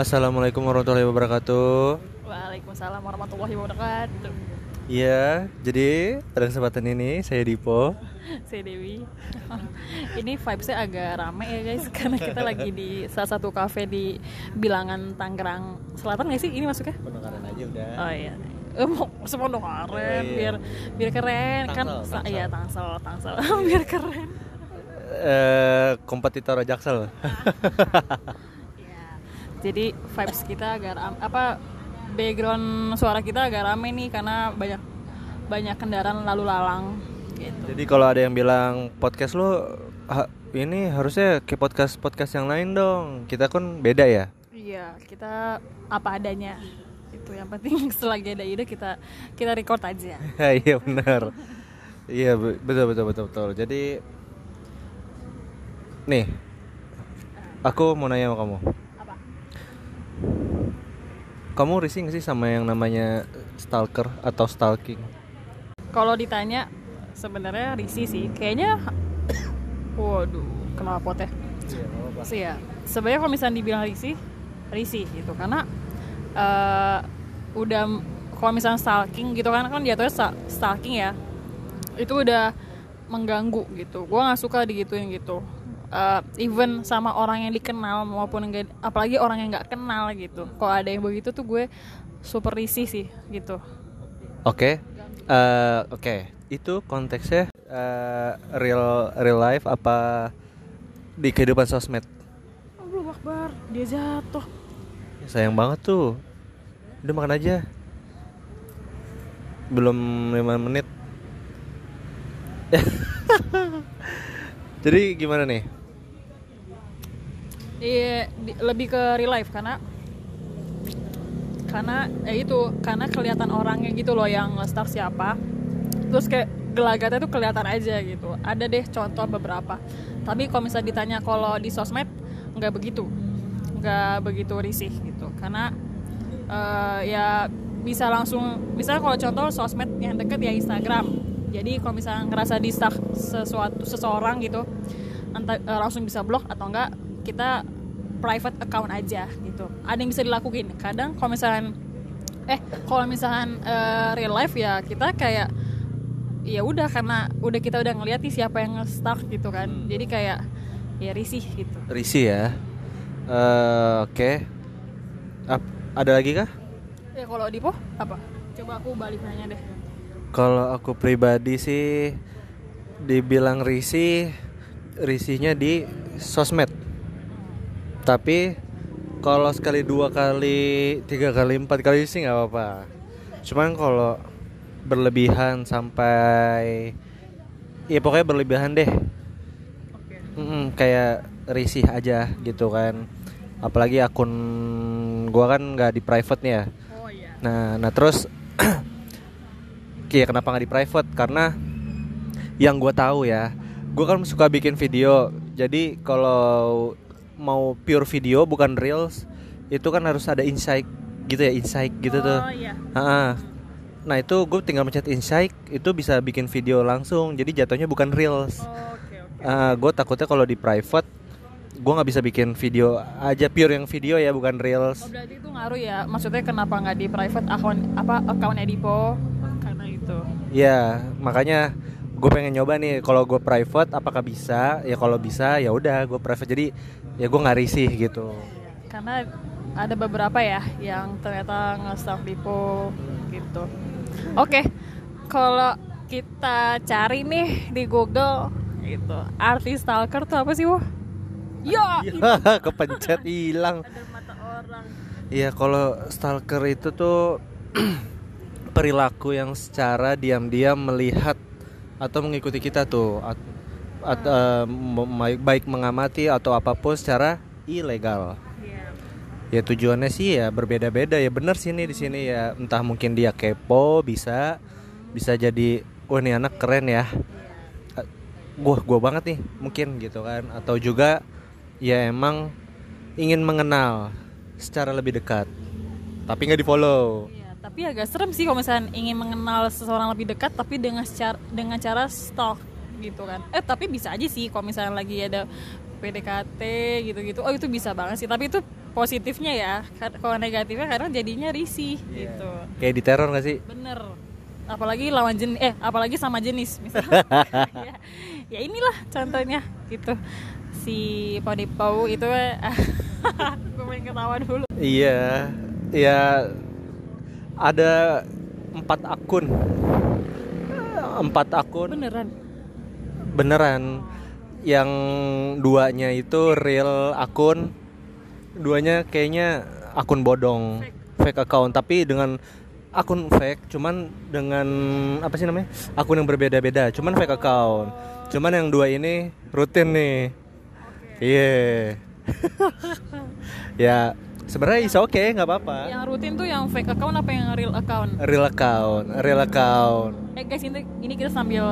Assalamualaikum warahmatullahi wabarakatuh. Waalaikumsalam warahmatullahi wabarakatuh. Iya, jadi pada kesempatan ini saya Dipo. Saya Dewi. ini vibesnya agak rame ya guys, karena kita lagi di salah satu cafe di Bilangan Tangerang Selatan nggak sih? Ini masuknya? Pendengaran aja udah. Oh iya. Eh, mau sepondok keren, Oh, iya. biar biar keren kan? Tangsel, Sa- Tangsel. Iya tangsel, tangsel, biar keren. Eh, kompetitor Jaksel. Jadi vibes kita agak apa background suara kita agak rame nih karena banyak banyak kendaraan lalu lalang gitu. jadi kalau ada yang bilang podcast lo ha- ini harusnya kayak podcast podcast yang lain dong. Kita kan beda ya. Iya, kita apa adanya. Itu yang penting selagi ada ide kita kita record aja. iya benar. Iya be- betul betul betul betul. Jadi nih aku mau nanya sama kamu. Kamu risih gak sih sama yang namanya stalker atau stalking? Kalau ditanya sebenarnya risih sih. Kayaknya waduh, kenapa potnya? Sih ya. Sebenarnya kalau misalnya dibilang risih, risih gitu karena eh udah kalau misalnya stalking gitu kan kan jatuhnya sta- stalking ya. Itu udah mengganggu gitu. Gua nggak suka digituin gitu. Eh, even sama orang yang dikenal maupun enggak apalagi orang yang nggak kenal gitu. Kalau ada yang begitu tuh gue super risih sih gitu. Oke, Eh, oke, itu konteksnya eh, real real life apa di kehidupan sosmed? Allah Akbar, dia jatuh. Ya, sayang banget tuh. Udah makan aja. Belum 5 menit. Jadi gimana nih? Iya, lebih ke real life karena karena eh itu karena kelihatan orangnya gitu loh yang nge-star siapa. Terus kayak gelagatnya tuh kelihatan aja gitu. Ada deh contoh beberapa. Tapi kalau misalnya ditanya kalau di sosmed nggak begitu, nggak begitu risih gitu. Karena eh, ya bisa langsung, misalnya kalau contoh sosmed yang deket ya Instagram. Jadi kalau misalnya ngerasa di sesuatu seseorang gitu, entah eh, langsung bisa blok atau enggak kita private account aja gitu ada yang bisa dilakuin kadang kalau misalnya eh kalau misalnya eh, real life ya kita kayak ya udah karena udah kita udah ngeliat nih siapa yang nge-stalk gitu kan jadi kayak ya risih gitu Risi ya. Eh, Oke. Ap- ada lagi kah? ya kalau Dipo apa coba aku balik nanya deh Kalau aku pribadi sih dibilang risih, risihnya di sosmed. Tapi kalau sekali dua kali, tiga kali, empat kali sih nggak apa-apa. Cuman kalau berlebihan sampai, ya pokoknya berlebihan deh. Mm-mm, kayak risih aja gitu kan. Apalagi akun gua kan nggak di private nih ya. oh iya Nah, nah terus ya kenapa nggak di private? Karena yang gue tahu ya, gue kan suka bikin video. Jadi kalau mau pure video bukan reels, itu kan harus ada insight gitu ya, insight gitu tuh. oh iya Ah, Nah itu gue tinggal mencet insight, itu bisa bikin video langsung. Jadi jatuhnya bukan reels. oke oke gue takutnya kalau di private, gue nggak bisa bikin video aja pure yang video ya, bukan reels. Oh, berarti itu ngaruh ya maksudnya kenapa nggak di private account apa account Edipo karena itu Ya, makanya gue pengen nyoba nih kalau gue private apakah bisa? Ya kalau bisa ya udah gue private jadi ya gue nggak risih gitu. karena ada beberapa ya yang ternyata nge-stalk Dipo gitu. Oke, kalau kita cari nih di Google gitu, artis stalker tuh apa sih, Wah? Ya, Kepencet hilang. Iya kalau stalker itu tuh perilaku yang secara diam-diam melihat atau mengikuti kita tuh at, at- mem- baik mengamati atau apa pun secara ilegal. Iya. Ya tujuannya sih ya berbeda-beda. Ya bener sih nih di sini ya. Entah mungkin dia kepo bisa bisa jadi wah ini anak keren ya. Eh, gua gua banget nih. Mungkin gitu kan. Atau juga ya emang ingin mengenal secara lebih dekat tapi nggak di follow. Iya, tapi agak serem sih kalau misalnya ingin mengenal seseorang lebih dekat tapi dengan secara dengan cara stalk gitu kan. Eh tapi bisa aja sih kalau misalnya lagi ada PDKT gitu-gitu. Oh itu bisa banget sih. Tapi itu positifnya ya Ka- kalau negatifnya kadang jadinya risih Iya. gitu Kayak di teror gak sih? bener apalagi lawan jenis eh apalagi sama jenis misalnya ya, ya inilah contohnya gitu si Pony Pau itu gue pengen ketawa dulu Iya, ya ada empat akun, empat akun beneran beneran. Yang duanya itu real akun, duanya kayaknya akun bodong, fake, account. Tapi dengan akun fake, cuman dengan apa sih namanya? Akun yang berbeda-beda, cuman fake account. Cuman yang dua ini rutin nih. Iya. ya sebenarnya is oke nggak apa-apa. yang rutin tuh yang fake account apa yang real account Real account, real account. eh guys ini ini kita sambil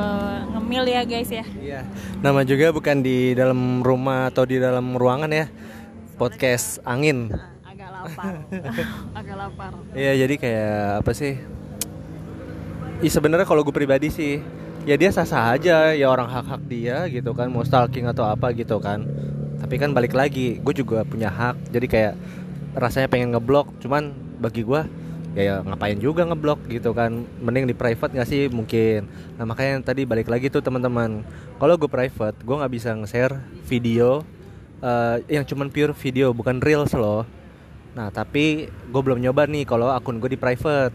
ngemil ya guys ya Iya. Nama juga bukan di dalam rumah atau di dalam ruangan ya. Podcast angin. Nah, agak lapar agak lapar Iya, jadi kayak apa sih? Ih sebenarnya kalau gue pribadi sih, ya dia sah-sah aja, ya orang hak-hak dia gitu kan, mau stalking atau apa gitu kan. Tapi kan balik lagi, gue juga punya hak. Jadi kayak rasanya pengen ngeblok, cuman bagi gue ya, ya ngapain juga ngeblok gitu kan. Mending di private gak sih mungkin. Nah makanya tadi balik lagi tuh teman-teman. Kalau gue private, gue nggak bisa nge-share video eh, yang cuman pure video, bukan reels loh. Nah tapi gue belum nyoba nih kalau akun gue di private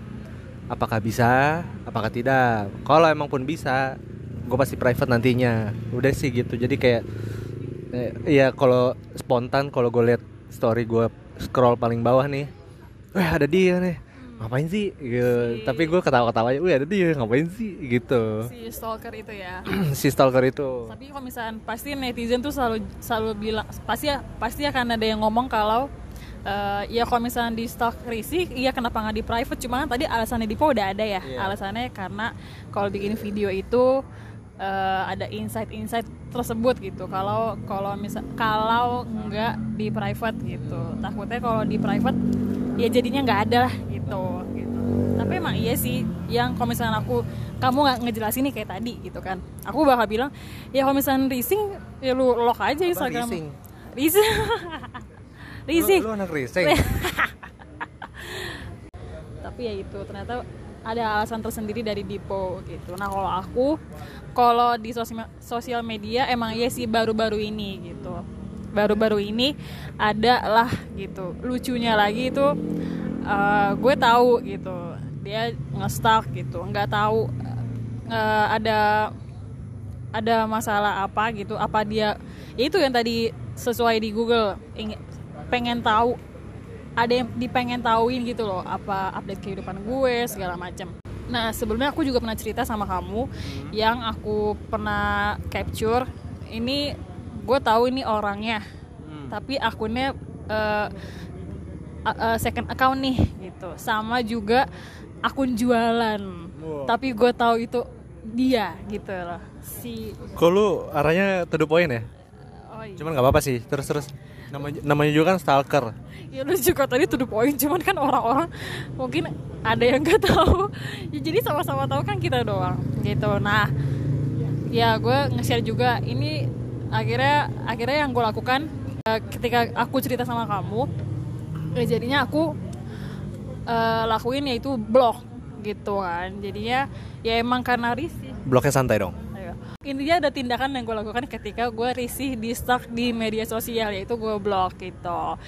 Apakah bisa? Apakah tidak? Kalau emang pun bisa Gue pasti private nantinya Udah sih gitu Jadi kayak Ya kalau spontan kalau gue liat story gue scroll paling bawah nih Wah ada dia nih Ngapain sih? Gitu. Tapi gue ketawa-ketawa aja Wih ada dia ngapain sih? Gitu si stalker itu ya Si stalker itu tapi kalau misalnya pasti netizen tuh selalu selalu bilang pasti ya pasti akan ada yang ngomong kalau eh, ya kalau misalnya di stalk risih iya kenapa nggak di private cuma kan tadi alasannya Dipo udah ada ya Iya. alasannya karena kalau bikin video itu eh, ada insight-insight tersebut gitu. Kalau kalau misal kalau nggak di private gitu. Takutnya kalau di private ya jadinya nggak ada lah gitu gitu. Tapi emang iya sih yang kalau misalnya aku kamu nggak ngejelasin nih kayak tadi gitu kan. Aku bakal bilang ya kalau misalnya rising ya lu lock aja Instagram. rising? rising. Rising. Lu, lu anak rising? Tapi ya itu ternyata ada alasan tersendiri dari Dipo gitu. Nah kalau aku kalau di sosial media emang iya sih baru-baru ini gitu. Baru-baru ini ada lah gitu. Lucunya lagi itu eh, gue tahu gitu dia nge-stalk gitu, nggak tahu eh, ada ada masalah apa gitu. Apa dia ya itu yang tadi sesuai di Google pengen tahu ada yang dipengen tauin gitu loh apa update kehidupan gue segala macam nah sebelumnya aku juga pernah cerita sama kamu yang aku pernah capture ini gue tahu ini orangnya tapi akunnya a- eh, second account nih gitu sama juga akun jualan Wow. tapi gue tahu itu dia gitu loh si lu arahnya to the point ya? oh iya. Cuman nggak apa-apa sih. Terus terus namanya namanya juga kan stalker. Ya lu juga tadi to the point cuman kan orang-orang mungkin ada yang nggak tahu ya jadi sama-sama tahu kan kita doang gitu nah ya gue nge-share juga ini akhirnya akhirnya yang gue lakukan eh, ketika aku cerita sama kamu ya jadinya aku eh, lakuin yaitu blog gitu kan jadinya ya emang karena risih Bloknya santai dong. Ayo. Intinya ada tindakan yang gue lakukan ketika gue risih di stuck di media sosial yaitu gue blok gitu.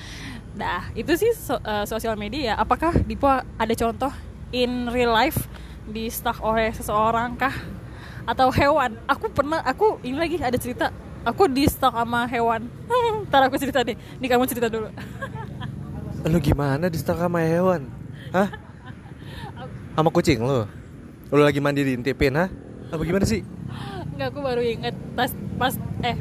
Nah itu sih so- eh, sosial media. Apakah Dipo ada contoh in real life di stuck oleh seseorang kah atau hewan? Aku pernah aku ini lagi ada cerita. Aku di stuck sama hewan. Ntar aku cerita deh. Ini kamu cerita dulu. Lu gimana di stalker sama hewan? Hah? Sama kucing lu? Lu lagi mandi diintipin, hah? Apa gimana sih? Enggak, aku baru inget pas pas eh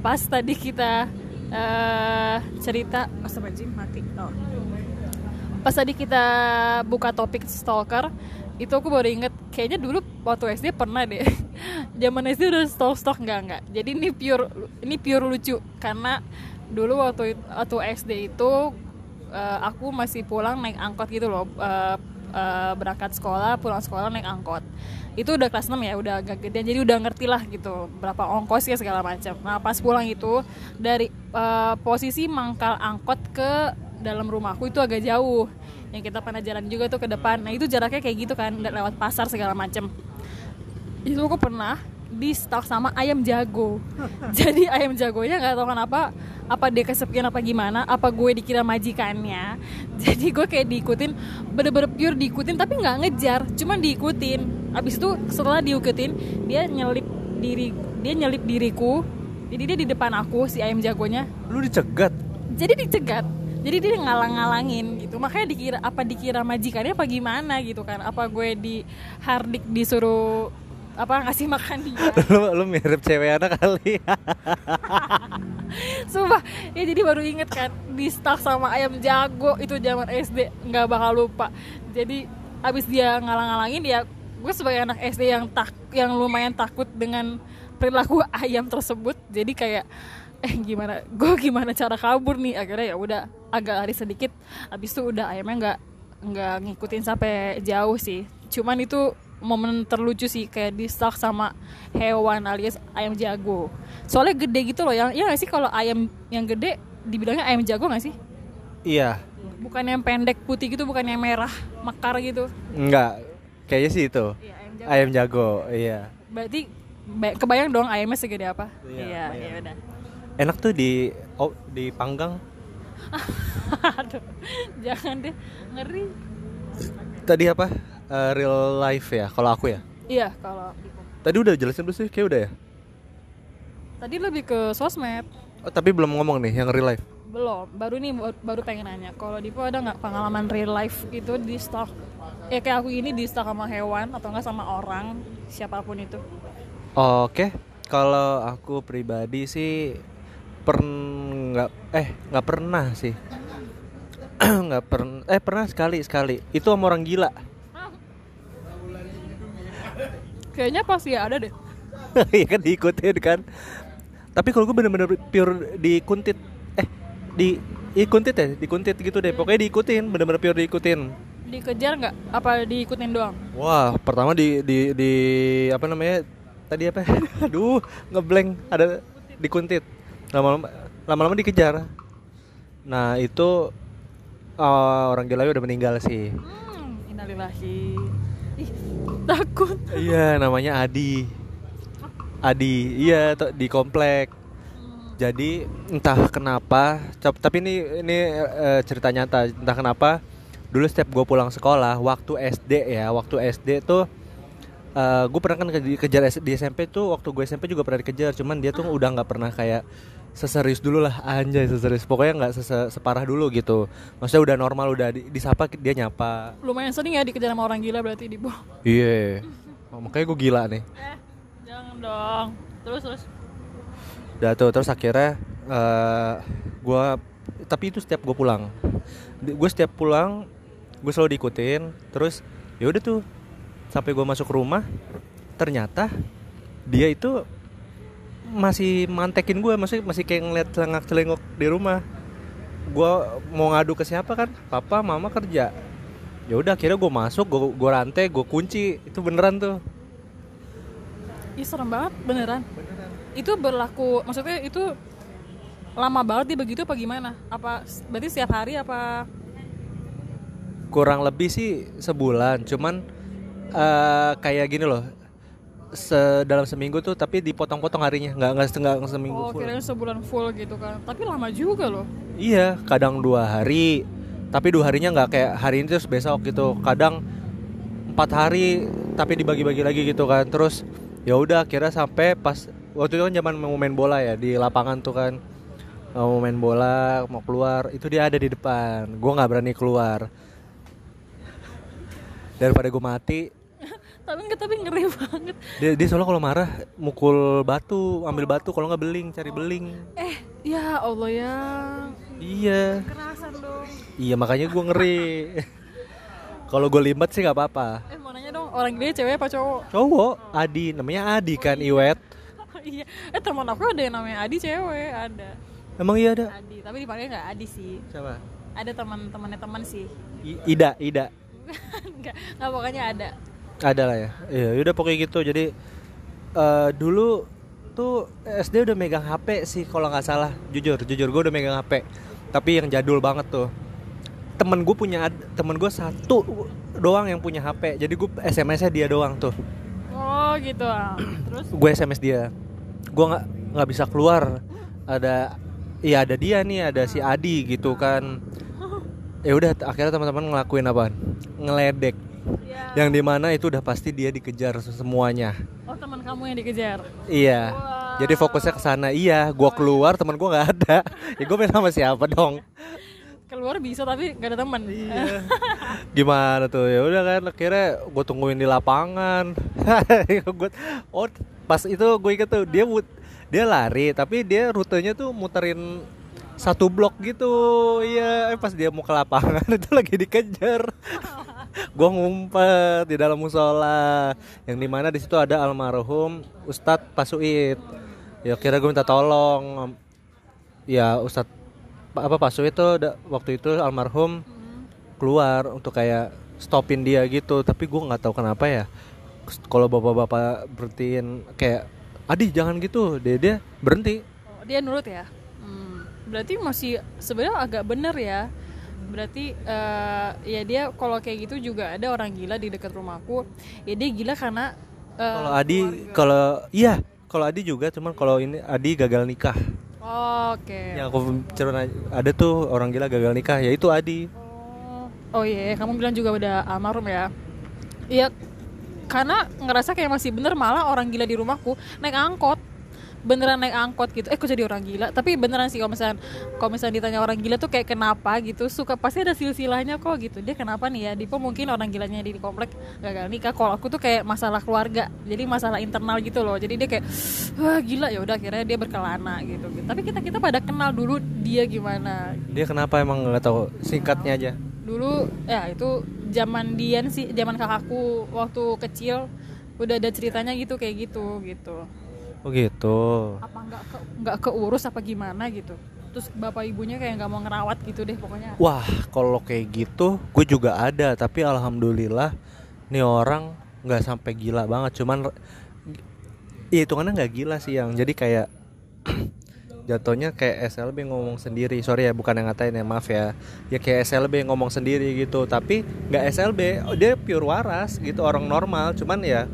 pas tadi kita eh cerita Astagfirullahaladzim mati. Oh. Pas tadi kita buka topik stalker, itu aku baru inget kayaknya dulu waktu SD pernah deh. Zaman SD udah stalk stalk enggak enggak. Jadi ini pure ini pure lucu karena dulu waktu waktu SD itu eh, aku masih pulang naik angkot gitu loh. Eh, eh, berangkat sekolah pulang sekolah naik angkot. Itu udah kelas 6 ya udah agak gede jadi udah ngerti lah gitu berapa ongkosnya segala macam. Nah pas pulang itu dari eh, posisi mangkal angkot ke dalam rumahku itu agak jauh. Yang kita pernah jalan juga tuh ke depan. Nah itu jaraknya kayak gitu kan lewat pasar segala macam. Itu aku pernah di stalk sama ayam jago. Jadi ayam jagonya nggak tahu kenapa apa dia kesepian apa gimana apa gue dikira majikannya. Jadi gue kayak diikutin bener-bener pure diikutin tapi nggak ngejar cuman diikutin. Abis itu setelah diikutin dia nyelip diri dia nyelip diriku. Jadi dia di depan aku si ayam jagonya. Lu dicegat. jadi dicegat. Jadi dia ngalang-ngalangin gitu. Makanya dikira apa dikira majikannya apa gimana gitu kan. Apa gue di hardik disuruh apa ngasih makan dia lu lu mirip cewek anak kali. Sumpah, ya jadi baru inget kan di stuck sama ayam jago itu zaman SD nggak bakal lupa. Jadi abis dia ngalang-ngalangin ya gue sebagai anak SD yang tak yang lumayan takut dengan perilaku ayam tersebut. Jadi kayak eh gimana gue gimana cara kabur nih akhirnya ya udah agak lari sedikit abis itu udah ayamnya nggak nggak ngikutin sampai jauh sih cuman itu momen terlucu sih kayak di stuck sama hewan alias ayam jago soalnya gede gitu loh yang ya nggak sih kalau ayam yang gede dibilangnya ayam jago nggak sih iya. bukan yang pendek putih gitu bukan yang merah mekar gitu Enggak. Kayaknya sih itu. Iya, ayam jago. Ayam jago. Iya. berarti ba- kebayang dong ayamnya segede apa Iya, iya iya udah Enak tuh di oh, dipanggang. aduh jangan deh ngeri Tadi apa? Eh, real life ya kalau aku ya. iya kalau Tadi udah jelasin belum sih? Kayak udah ya. tadi lebih ke sosmed Oh, tapi belum ngomong nih yang real life. belum baru nih baru- pengen nanya kalau Dipo ada nggak pengalaman real life gitu di stok ya kayak aku ini di stok sama hewan atau enggak sama orang siapa pun itu Oke, kalau aku pribadi sih per nggak eh nggak pernah sih nggak pernah eh pernah sekali sekali itu sama orang gila kayaknya pasti ada deh. Iya kan diikutin kan. Tapi kalau gue bener-bener pure dikuntit eh di ikuntit ya dikuntit gitu deh. Pokoknya diikutin bener-bener pure diikutin. Dikejar nggak? Apa diikutin doang? Wah pertama di di di apa namanya tadi apa? Aduh ngeblank. Ada dikuntit. Lama-lama lama-lama dikejar. Nah itu eh, orang gila udah meninggal sih. Hmm, innalillahi takut. Iya namanya Adi. Adi iya di komplek. Jadi entah kenapa tapi ini ini eh, cerita nyata. Entah kenapa dulu setiap gue pulang sekolah waktu SD ya waktu SD tuh gue pernah kan ke- kejar S- di SMP tuh waktu gue SMP juga pernah dikejar. Cuman dia tuh udah nggak pernah kayak seserius dulu lah anjay seserius. Pokoknya nggak sese- separah dulu gitu. Maksudnya udah normal udah di- disapa dia nyapa. Lumayan sering ya dikejar sama orang gila berarti di bawah. Iya. Makanya gue gila nih. Eh jangan dong. Terus terus. Udah tuh terus akhirnya eh gua tapi itu setiap gue pulang. Gue setiap pulang gue selalu diikutin. Terus ya udah tuh sampai gue masuk rumah ternyata dia itu masih mantekin gue masih masih kayak ngeliat celengak celengok di rumah. Gue mau ngadu ke siapa kan? Papa mama kerja. Ya udah akhirnya gue masuk gue gue rantai gue kunci. Itu beneran tuh. Ih serem banget beneran. Itu berlaku maksudnya itu lama banget dia begitu apa gimana? Apa berarti setiap hari apa? Kurang lebih sih sebulan. Cuman eh kayak gini loh se dalam seminggu tuh tapi dipotong-potong harinya. Nggak nggak setengah seminggu Oh, full. kirain sebulan full gitu kan. Tapi lama juga loh. iya kadang dua hari. Tapi dua harinya nggak kayak hari ini terus besok gitu. Kadang empat hari tapi dibagi-bagi lagi gitu kan. Terus ya udah kira sampai pas waktu itu kan zaman mau main bola ya di lapangan tuh kan. Mau main bola mau keluar itu dia ada di depan. Gue nggak berani keluar. Daripada gue mati tapi enggak tapi ngeri banget. dia, dia soalnya kalau marah mukul batu ambil batu kalau nggak beling cari beling Eh, ya Allah ya. iya Kerasan dong. iya makanya gue ngeri kalau gue limbat sih nggak apa-apa Eh, mau nanya dong, orang gede cewek apa cowok? cowok Adi namanya Adi kan Iwet iya. Eh, teman aku ada yang namanya Adi cewek, ada. emang iya ada Adi, tapi dipanggil nggak Adi sih. siapa Ada teman-temannya teman sih. I- Ida Ida nggak nggak pokoknya ada ada lah ya? Iya udah pokoknya gitu. Jadi eh, dulu tuh SD udah megang HP sih kalau nggak salah. Jujur jujur gue udah megang HP tapi yang jadul banget tuh. Temen gue punya temen gue satu doang yang punya HP jadi gue SMS-nya dia doang tuh. Oh gitu. Ah. terus? Gue SMS dia. Gue nggak nggak bisa keluar. Ada iya ada dia nih ada si Adi gitu kan. Ya udah akhirnya teman-teman ngelakuin apa ngeledek ya. yang di mana itu udah pasti dia dikejar semuanya. Oh teman kamu yang dikejar? Iya. Wah. jadi fokusnya ke sana. Iya gua keluar teman gua nggak ada. Ya gue main sama siapa dong? Keluar bisa tapi nggak ada teman. Iya. gimana tuh? Ya udah kan akhirnya gue tungguin di lapangan. Gue oh pas itu gue inget tuh dia dia lari tapi dia rutenya tuh muterin satu blok gitu. Iya eh, pas dia mau ke lapangan itu lagi dikejar. Gue ngumpet di dalam musola. Yang di mana di situ ada almarhum Ustadz Pasuit. Ya kira gue minta tolong. Ya Ustadz Pa- apa Pasuit tuh waktu itu almarhum keluar untuk kayak stopin dia gitu. Tapi gue nggak tahu kenapa ya. Kalau bapak-bapak berhentiin kayak Adi jangan gitu dia dia berhenti. Oh, dia nurut ya? Hmm, berarti masih sebenarnya agak bener ya. Berarti eh, ya dia kalau kayak gitu juga ada orang gila di dekat rumahku ya dia gila karena eh, kalau Adi kalau iya kalau Adi juga cuman kalau ini Adi gagal nikah. Oke. Yang aku cerita ada tuh orang gila gagal nikah ya itu Adi. Oh, oh iya, kamu bilang juga udah almarhum ya. Iya, karena ngerasa kayak masih bener malah orang gila di rumahku naik angkot. Beneran naik angkot gitu. Eh, kok jadi orang gila? Tapi beneran sih kalau misalnya kalau misalnya ditanya orang gila tuh kayak kenapa gitu, suka pasti ada silsilahnya kok gitu. Dia kenapa nih ya? Dipo mungkin orang gilanya di komplek gagal nikah. Kalau aku tuh kayak masalah keluarga. Jadi masalah internal gitu loh. Jadi dia kayak wah gila ya udah akhirnya dia berkelana gitu. Tapi kita kita pada kenal dulu dia gimana dia kenapa emang nggak tahu singkatnya aja dulu ya itu zaman Dian sih zaman kakakku waktu kecil udah ada ceritanya gitu kayak gitu gitu oh gitu apa nggak ke nggak keurus apa gimana gitu terus bapak ibunya kayak nggak mau ngerawat gitu deh pokoknya Wah, kalau kayak gitu, gue juga ada. Tapi alhamdulillah, nih orang nggak sampai gila banget. Cuman, iya hitungannya nggak gila sih yang. Jadi kayak jatuhnya kayak SLB ngomong sendiri. Sorry ya, bukan yang ngatain ya, maaf ya. Ya kayak SLB ngomong sendiri gitu. Tapi nggak SLB, oh, dia pure waras gitu, orang normal. Cuman ya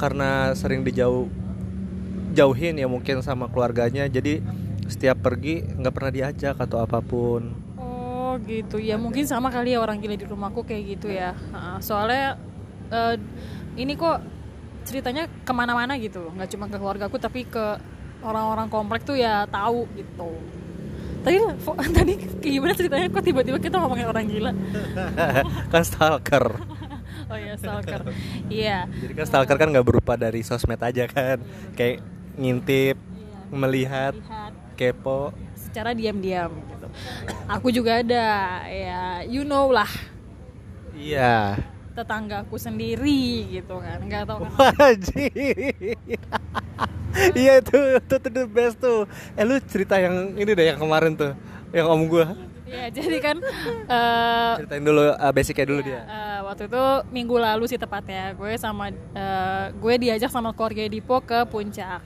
karena sering dijauh jauhin ya mungkin sama keluarganya. Jadi setiap pergi nggak pernah diajak atau apa pun. oh gitu. Ya mungkin sama kali ya orang gila di rumahku kayak gitu ya. Soalnya eh, ini kok ceritanya ke mana-mana gitu nggak cuma ke keluargaku tapi ke orang-orang komplek tuh ya tahu gitu. Tadi tadi gimana ceritanya? Kok tiba-tiba kita ngomongin orang gila? Kan stalker. Oh iya stalker. Iya. Jadi kan stalker kan nggak berupa dari sosmed aja kan. Kayak ngintip melihat lihat kepo. Secara diam-diam gitu. Aku juga ada ya you know lah. Iya. Tetanggaku sendiri gitu kan nggak tahu kan wajib. Iya itu itu the best tuh. Eh lu cerita yang ini deh yang kemarin tuh yang om gua. Ya jadi kan eh, ceritain dulu uh, basicnya dulu dia. eh, waktu itu minggu lalu sih tepatnya gue sama eh, gue diajak sama keluarga Dipo ke puncak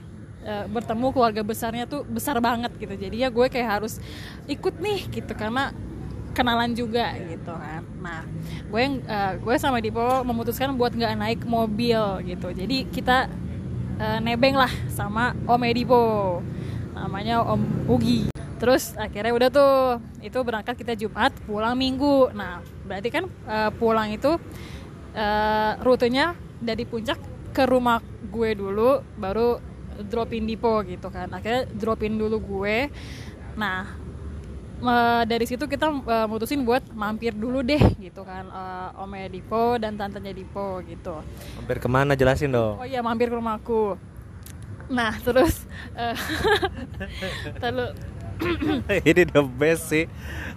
Eh, bertemu keluarga besarnya tuh besar banget gitu. Jadi ya gue kayak harus ikut nih gitu karena kenalan juga gitu kan. Nah gue eh, gue sama Dipo memutuskan buat nggak naik mobil gitu. Jadi kita eh, nebeng lah sama Om Edipo. Namanya Om Ugi. Terus akhirnya udah tuh itu berangkat kita Jumat pulang Minggu. Nah berarti kan eh, pulang itu eh, rutenya dari puncak ke rumah gue dulu baru dropin Dipo gitu kan. Akhirnya dropin dulu gue. Nah dari situ kita eh, mutusin buat mampir dulu deh gitu kan eh, Omnya Dipo dan tantenya Dipo gitu. Hampir ke mana? Jelasin dong. Oh iya mampir ke rumahku. Nah terus terus ini the best sih.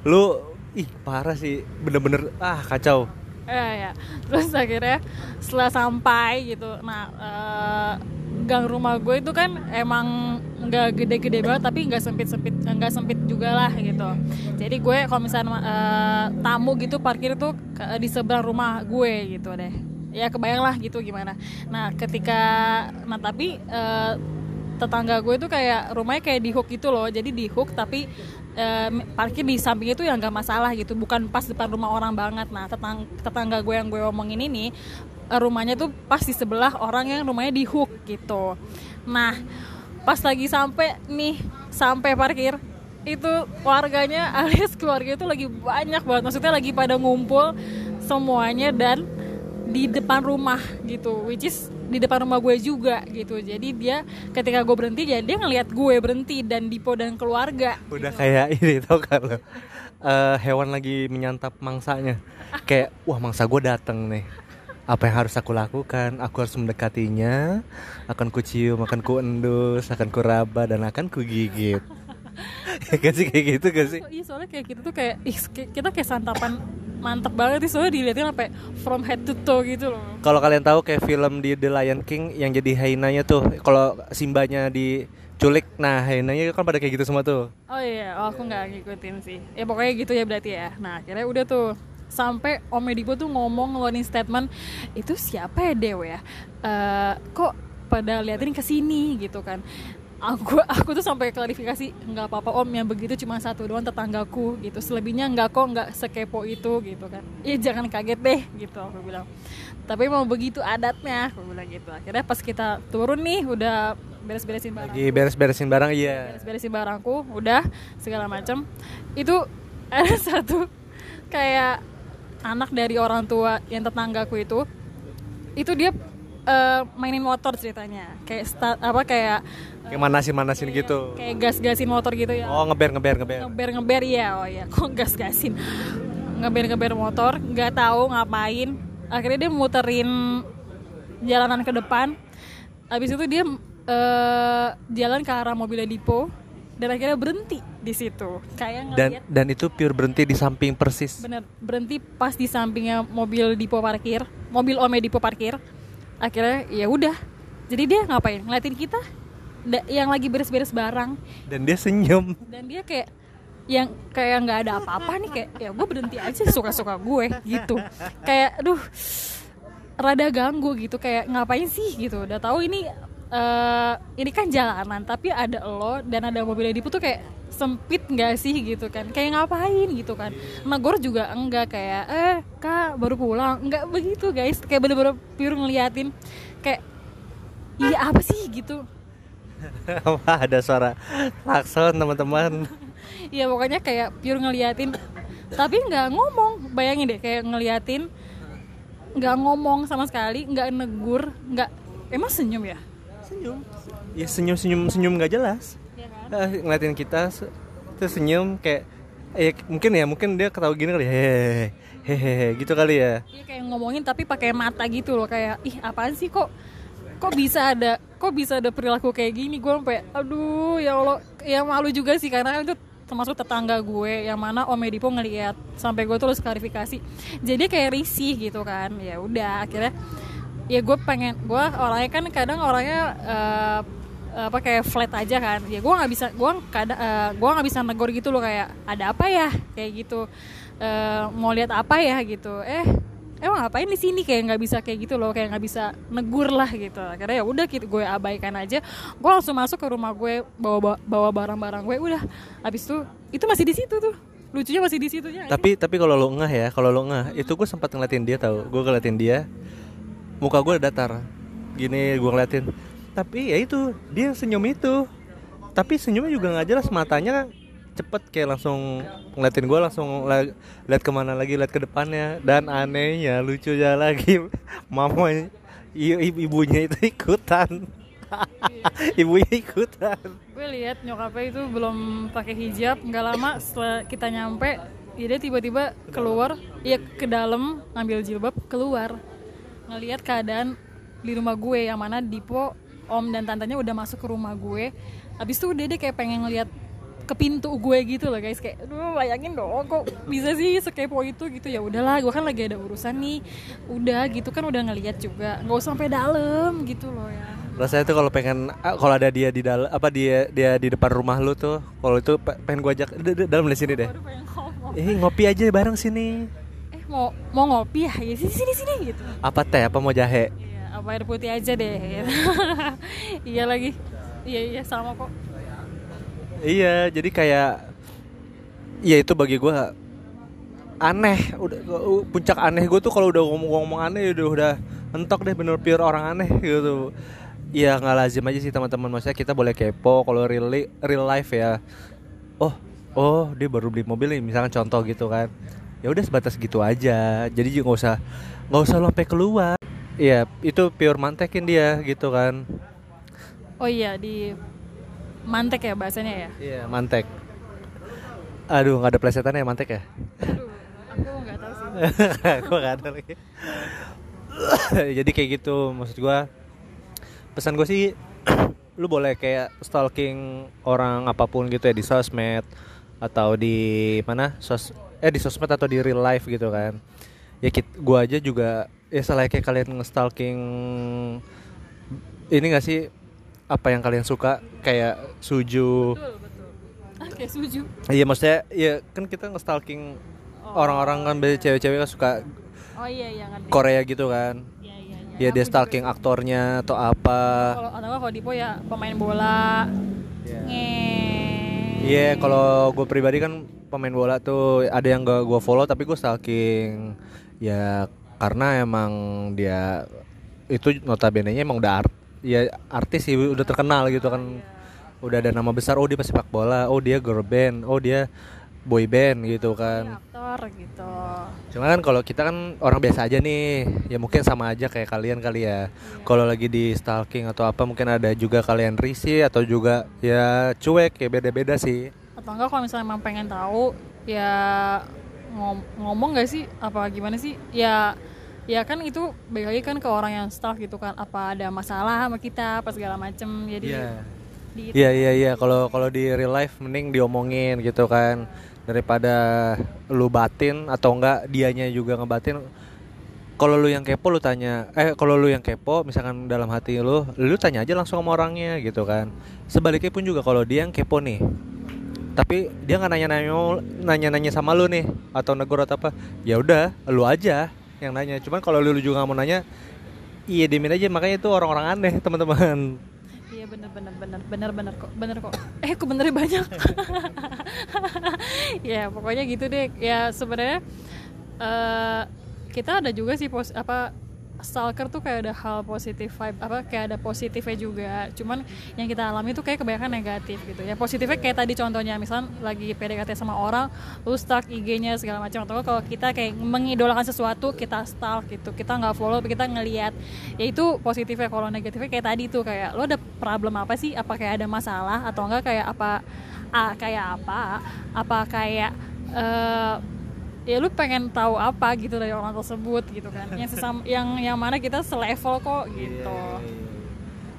Lu ih parah sih. Bener-bener ah kacau. Eh, ya. terus akhirnya setelah sampai gitu, nah eh, gang rumah gue itu kan emang nggak gede-gede banget tapi nggak sempit-sempit nggak sempit juga lah gitu. Jadi gue kalau misalnya eh, tamu gitu parkir tuh di seberang rumah gue gitu deh. Ya kebayang lah gitu gimana. Nah ketika nah tapi eh, tetangga gue tuh kayak rumahnya kayak di hook gitu loh. Jadi di hook tapi eh, parkir di samping itu yang nggak masalah gitu. Bukan pas depan rumah orang banget. Nah tetang tetangga gue yang gue omongin ini rumahnya tuh pas di sebelah orang yang rumahnya di hook gitu. Nah pas lagi sampai nih sampai parkir itu warganya alias keluarga itu lagi banyak banget. Maksudnya lagi pada ngumpul semuanya dan di depan rumah gitu which is di depan rumah gue juga gitu. Jadi dia ketika gue berhenti ya dia ngelihat gue berhenti dan Dipo dan keluarga Udah kayak ini tau kan lo? Eh, Hewan lagi menyantap mangsanya. Kayak wah mangsa gue dateng nih apa yang harus aku lakukan? Aku harus mendekatinya, akan ku cium, akan ku endus, akan ku raba dan akan ku gigit. ya kan sih kayak gitu gak sih? Iya soalnya kayak gitu tuh kayak ih, kita kayak santapan mantep banget sih soalnya dilihatin sampai from head to toe gitu loh Kalau kalian tahu kayak film di The Lion King yang jadi hyenanya tuh, kalau Simbanya diculik, nah hyenanya kan pada kayak gitu semua tuh. Oh iya, oh, aku nggak ngikutin sih. Ya pokoknya gitu ya berarti ya. Nah akhirnya udah tuh sampai Om Edipo tuh ngomong ngeluarin statement itu siapa ya Dew ya? Eh, kok pada liatin ke sini gitu kan? Aku aku tuh sampai klarifikasi nggak apa-apa Om yang begitu cuma satu doang tetanggaku gitu. Selebihnya nggak kok nggak sekepo itu gitu kan. Iya jangan kaget deh gitu aku bilang. Tapi mau begitu adatnya aku bilang gitu. Akhirnya pas kita turun nih udah beres-beresin barang Lagi beres-beresin barang iya. beres-beresin barangku udah segala macam itu ada satu kayak anak dari orang tua yang tetanggaku itu itu dia eh, mainin motor ceritanya. Kayak start apa kayak Kayak manasin-manasin gitu. kayak gas-gasin motor gitu ya. Oh ngeber ngeber ngeber. ngeber ngeber ya oh ya kok gas-gasin? Ngeber ngeber motor nggak tahu ngapain. Akhirnya dia muterin jalanan ke depan. Habis itu dia eh, jalan ke arah mobilnya Dipo dan akhirnya berhenti di situ. Kayak Dan ngeliat dan itu pure berhenti di samping persis. bener berhenti pas di sampingnya mobil Dipo parkir mobil Ome Dipo parkir. Akhirnya ya udah. Jadi dia ngapain? Ngeliatin kita? Da- yang lagi beres-beres barang. Dan dia senyum. dan dia kayak yang kayak nggak ada apa-apa nih kayak ya gue berhenti aja suka-suka gue gitu. Kayak aduh rada ganggu gitu. Kayak ngapain sih? gitu. Udah tahu ini eh, ini kan jalanan tapi ada lo dan ada mobil Edipo tuh kayak sempit nggak sih gitu kan? Kayak ngapain gitu kan? Negor juga enggak kayak eh kak baru pulang. Enggak begitu guys. Kayak bener-bener pure ngeliatin kayak iya apa sih? gitu. Wah, ada suara klakson teman-teman. ya pokoknya kayak pure ngeliatin. Tapi nggak ngomong. Bayangin deh kayak ngeliatin nggak ngomong sama sekali nggak negur nggak emang senyum ya Senyum. Ya senyum senyum senyum nggak jelas. Iya kan? Eh, ngeliatin kita terus senyum kayak eh mungkin ya mungkin dia ketawa gini kali hehehe hehehe gitu kali ya. Iya kayak ngomongin tapi pakai mata gitu loh kayak ih apaan sih kok kok bisa ada kok bisa ada perilaku kayak gini gue sampai aduh ya allah ya malu juga sih karena itu termasuk tetangga gue yang mana Om Edipo ngeliat sampai gue terus klarifikasi jadi kayak risih gitu kan ya udah akhirnya ya gue pengen gue orangnya kan kadang orangnya eh, apa kayak flat aja kan. Ya gue nggak bisa gue kadang eh, gue nggak bisa negor gitu loh kayak ada apa ya? Kayak gitu. Eh, mau lihat apa ya? Gitu. Eh emang ngapain di sini? Kayak nggak bisa kayak gitu loh kayak nggak bisa negur lah gitu. Akhirnya ya udah gitu gue abaikan aja. Gue langsung masuk ke rumah gue bawa bawa barang-barang gue udah. Habis itu itu masih di situ tuh. Lucunya masih di situnya Tapi tapi kalau lo ngeh ya, kalau lo ngeh, itu gue sempat ngeliatin dia tahu. Gue ngeliatin dia, muka gue datar. Gini gue ngeliatin. Tapi ya itu dia senyum itu. Tapi senyumnya juga nggak jelas matanya cepet kayak langsung ngeliatin gue langsung la- lihat ke mana lagi lihat ke depannya dan anehnya lucunya lagi mama i- i- ibunya itu ikutan ibunya ikutan gue lihat nyokapnya itu belum pakai hijab nggak lama setelah kita nyampe ya dia tiba-tiba keluar ya ke dalam ngambil jilbab keluar ngelihat keadaan di rumah gue yang mana Dipo om dan tantanya udah masuk ke rumah gue. Habis itu udah dia kayak pengen ngelihat ke pintu gue gitu loh guys. Kayak aduh bayangin dong kok bisa sih sekepo itu gitu. Ya udahlah gue kan lagi ada urusan nih. Udah gitu kan udah ngelihat juga. Nggak usah sampai dalam gitu loh ya. Rasanya tuh kalau pengen ah, kalau ada dia di dalam apa dia dia di depan rumah lu tuh kalau itu pe- pengen gua ajak "D- d- dalam di sini deh. Eh ngopi aja bareng sini mau mau ngopi ya? Ya, Sini sini sini gitu. apa teh apa mau jahe Iya, apa air putih aja deh. gitu. iya lagi. Iya iya sama kok. iya jadi kayak ya itu bagi gua aneh udah gua- puncak aneh gue tuh kalau udah ngomong-ngomong aneh udah udah entok deh bener pure orang aneh gitu ya nggak lazim aja sih teman-teman maksudnya kita boleh kepo kalau real real life ya oh oh dia baru beli mobil nih misalkan contoh gitu kan ya udah sebatas gitu aja. Jadi juga nggak usah nggak usah lo sampai keluar. Iya itu pure mantekin dia gitu kan. Oh iya di mantek ya bahasanya ya. iya mantek. Aduh nggak ada plesetannya ya mantek ya? Aduh, aku nggak tahu sih. gue gak ada lagi. Jadi kayak gitu maksud gua. Pesan gue sih lu boleh kayak stalking orang apa pun gitu ya di sosmed atau di mana? Sos eh di sosmed atau di real life gitu kan ya kit gua aja juga ya selain kayak kalian nge-stalking ini gak sih apa yang kalian suka kayak suju Betul betul. Ah kayak suju. iya maksudnya ya kan kita nge-stalking orang-orang kan biasanya cewek-cewek kan suka Oh iya iya ngerti. Korea gitu kan Iya iya iya. ya dia stalking juga- aktornya atau apa Kalau atau kalau Dipo ya pemain bola. Nge. iya kalau gue pribadi kan pemain bola tuh ada yang gak gue follow tapi gue stalking ya karena emang dia itu notabene nya emang udah art, ya artis sih udah terkenal gitu kan udah ada nama besar oh dia pesepak bola oh dia girl band oh dia boy band gitu kan aktor gitu. Cuma kan kalau kita kan orang biasa aja nih, ya mungkin sama aja kayak kalian kali ya. Kalau lagi di stalking atau apa mungkin ada juga kalian risih atau juga ya cuek ya beda-beda sih. Atau enggak kalau misalnya emang pengen tahu ya ngom- ngomong gak sih? Apa gimana sih? Ya ya kan itu baik lagi kan ke orang yang stalk gitu kan. Apa ada masalah sama kita apa segala macem jadi di Iya iya iya. Kalau kalau di real life mending diomongin gitu kan. Daripada lu batin atau enggak dianya juga ngebatin. Kalau lu yang kepo lu tanya. Eh kalau lu yang kepo misalkan dalam hati lu lu tanya aja langsung sama orangnya gitu kan. Sebaliknya pun juga kalau dia yang kepo nih tapi dia nggak nanya-nanya nanya-nanya sama lu nih atau negor atau apa ya udah lu aja yang nanya cuman kalau lu juga nggak mau nanya iya diemin aja makanya itu orang-orang aneh teman-teman Iya bener bener bener bener bener kok bener kok. Eh kok benernya banyak. ya pokoknya gitu deh. Ya sebenarnya eh kita ada juga sih pos apa stalker tuh kayak ada hal positif vibe apa kayak ada positifnya juga. Cuman yang kita alami tuh kayak kebanyakan negatif gitu. Ya positifnya kayak tadi contohnya misal lagi PDKT sama orang lu stalk IG-nya segala macam. Atau kalau kita kayak mengidolakan sesuatu kita stalk gitu. Kita nggak follow kita ngelihat ya itu positifnya. Kalau negatifnya kayak tadi tuh kayak lo ada problem apa sih? Apa kayak ada masalah? Atau enggak kayak apa ah, kayak apa? Apa kayak eh, ya lu pengen tahu apa gitu dari orang tersebut gitu kan yang sesama yang yang mana kita selevel kok gitu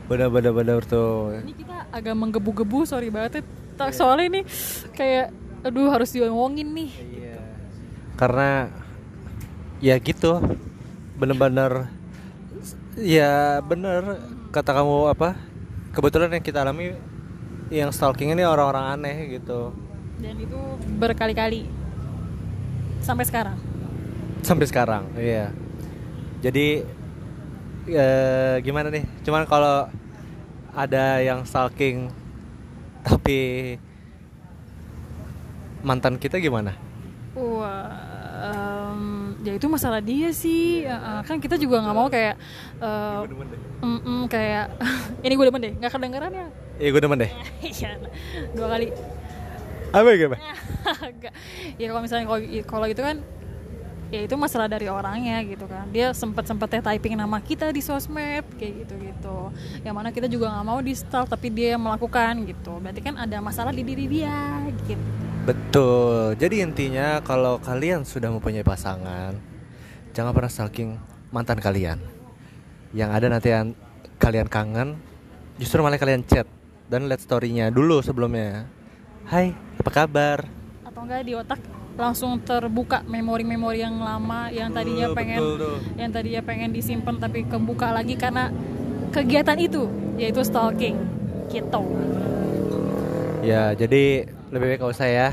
bener-bener bener tuh ini kita agak menggebu-gebu sorry banget ya. Tak- soalnya ini kayak aduh harus diomongin nih Iya. Karena ya gitu. Bener-bener ya bener kata kamu apa? Kebetulan yang kita alami yang stalking ini orang-orang aneh gitu. dan itu berkali-kali sampai sekarang Sampai sekarang, iya. Jadi eh, gimana nih? Cuman kalau ada yang stalking tapi mantan kita gimana? wah em, ya itu masalah dia sih Ya, kan kita juga nggak mau kayak eh, mm-mm, kayak ini gue demen deh nggak kedengeran ya Iya gue demen deh. Iya, dua kali Apa gimana? Enggak. ya kalau misalnya kalau gitu kan ya itu masalah dari orangnya gitu kan dia sempet sempetnya typing nama kita di sosmed kayak gitu gitu yang mana kita juga nggak mau di stalk tapi dia yang melakukan gitu berarti kan ada masalah di diri dia gitu Betul. Jadi intinya kalau kalian sudah mempunyai pasangan, jangan pernah stalking mantan kalian. Yang ada nanti an- kalian kangen, justru malah kalian chat dan lihat storynya dulu sebelumnya. Hai, apa kabar? atau enggak di otak langsung terbuka memori-memori yang lama yang tadinya Betul, pengen betul yang tadinya pengen disimpan tapi kebuka lagi karena kegiatan itu yaitu stalking gitu Ya, jadi lebih baik gak usah ya.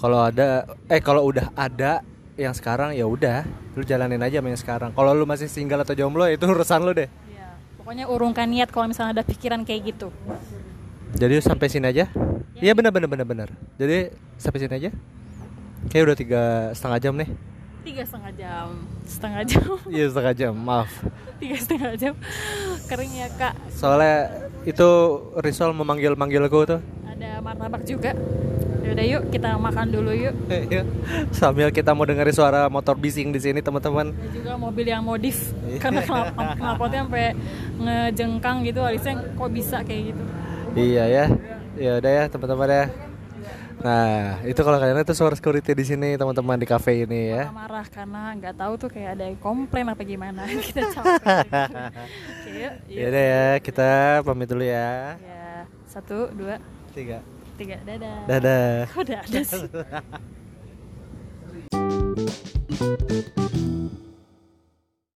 Kalau ada eh kalau udah ada yang sekarang ya udah, lu jalanin aja sama yang sekarang. Kalau lu masih single atau jomblo itu urusan lu deh. ya, pokoknya urungkan niat kalau misalnya ada pikiran kayak gitu Jadi sampai sini aja. Iya benar benar benar benar. Jadi sampai sini aja. Kayak udah tiga setengah jam nih. tiga setengah jam setengah jam Iya setengah jam, maaf. tiga setengah jam kering ya kak Soalnya itu Risol memanggil manggilku tuh. ada martabak juga Yaudah yuk kita makan dulu yuk Iya. Sambil kita mau dengerin suara motor bising di sini teman-teman. Ada juga mobil yang modif Iya. karena knalpot knalpotnya sampai ngejengkang gitu Alisnya kok bisa kayak gitu Iya ya. Ya udah ya teman-teman ya. Nah, itu kalau kalian itu suara security di sini teman-teman di cafe ini ya. marah karena nggak tahu tuh kayak ada yang komplain apa gimana kita capek Ya udah ya, kita pamit dulu ya. ya satu dua Tiga. tiga dadah Dadah. kok dadah sih